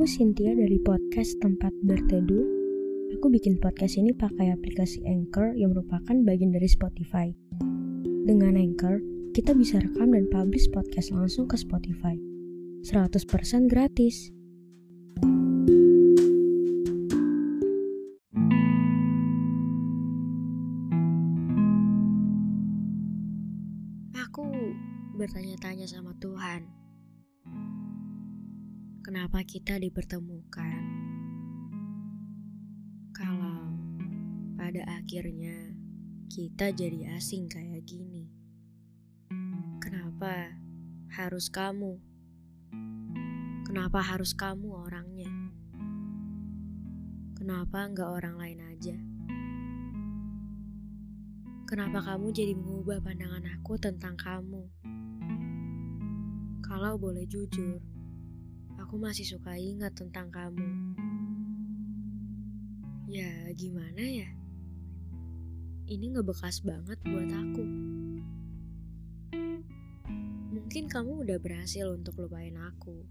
Aku Cynthia dari podcast Tempat Berteduh. Aku bikin podcast ini pakai aplikasi Anchor yang merupakan bagian dari Spotify. Dengan Anchor, kita bisa rekam dan publish podcast langsung ke Spotify. 100% gratis. Aku bertanya-tanya sama Tuhan, kenapa kita dipertemukan? Kalau pada akhirnya kita jadi asing kayak gini, kenapa harus kamu? Kenapa harus kamu orangnya? Kenapa nggak orang lain aja? Kenapa kamu jadi mengubah pandangan aku tentang kamu? Kalau boleh jujur, aku masih suka ingat tentang kamu. Ya, gimana ya? Ini ngebekas banget buat aku. Mungkin kamu udah berhasil untuk lupain aku.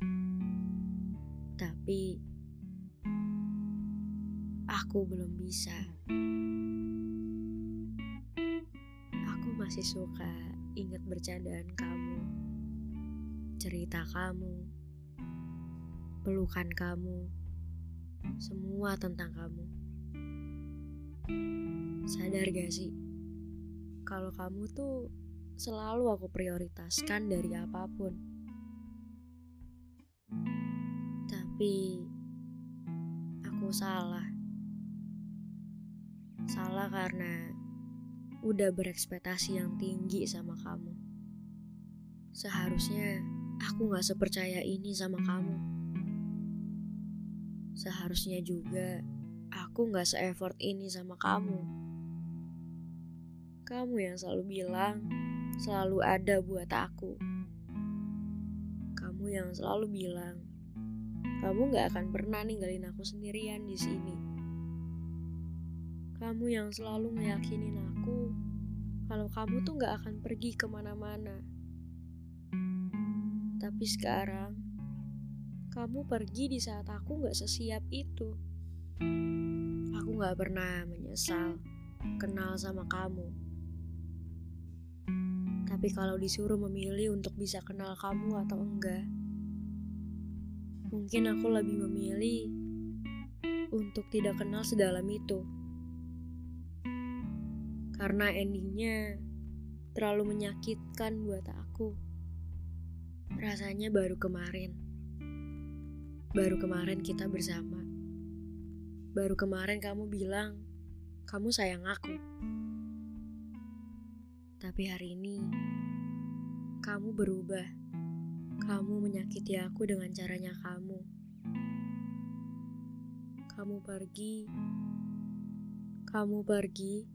Tapi aku belum bisa. Aku masih suka ingat bercandaan kamu, cerita kamu, pelukan kamu, semua tentang kamu. Sadar gak sih, kalau kamu tuh selalu aku prioritaskan dari apa pun. Tapi aku salah. Salah karena udah berekspektasi yang tinggi sama kamu. Seharusnya aku gak sepercaya ini sama kamu. Seharusnya juga aku gak se-effort ini sama kamu. Kamu yang selalu bilang selalu ada buat aku. Kamu yang selalu bilang kamu gak akan pernah ninggalin aku sendirian di sini. Kamu yang selalu ngeyakinin aku kalau kamu tuh gak akan pergi ke mana-mana. Tapi sekarang, kamu pergi di saat aku gak sesiap itu. Aku gak pernah menyesal kenal sama kamu. Tapi kalau disuruh memilih untuk bisa kenal kamu atau enggak, mungkin aku lebih memilih untuk tidak kenal sedalam itu. Karena endingnya terlalu menyakitkan buat aku. Rasanya baru kemarin. Baru kemarin kita bersama. Baru kemarin kamu bilang kamu sayang aku. Tapi hari ini kamu berubah. Kamu menyakiti aku dengan caranya kamu. Kamu pergi. Kamu pergi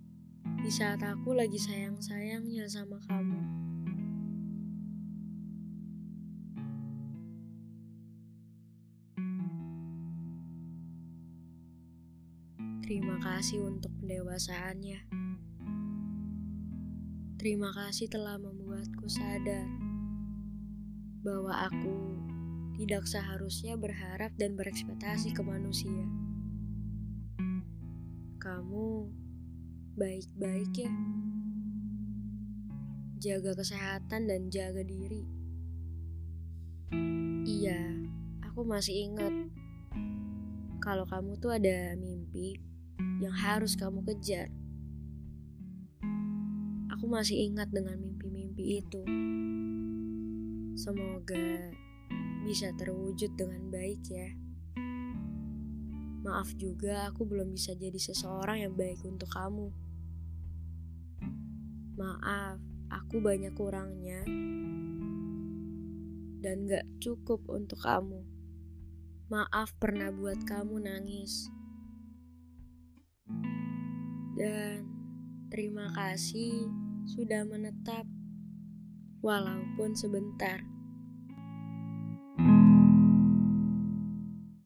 di saat aku lagi sayang-sayangnya sama kamu. Terima kasih untuk pendewasaannya. Terima kasih telah membuatku sadar bahwa aku tidak seharusnya berharap dan berekspektasi ke manusia. Kamu baik-baik ya. Jaga kesehatan dan jaga diri. Iya, aku masih ingat kalau kamu tuh ada mimpi yang harus kamu kejar. Aku masih ingat dengan mimpi-mimpi itu. Semoga bisa terwujud dengan baik ya. Maaf juga aku belum bisa jadi seseorang yang baik untuk kamu. Maaf, aku banyak kurangnya dan gak cukup untuk kamu. Maaf pernah buat kamu nangis. Dan terima kasih sudah menetap walaupun sebentar.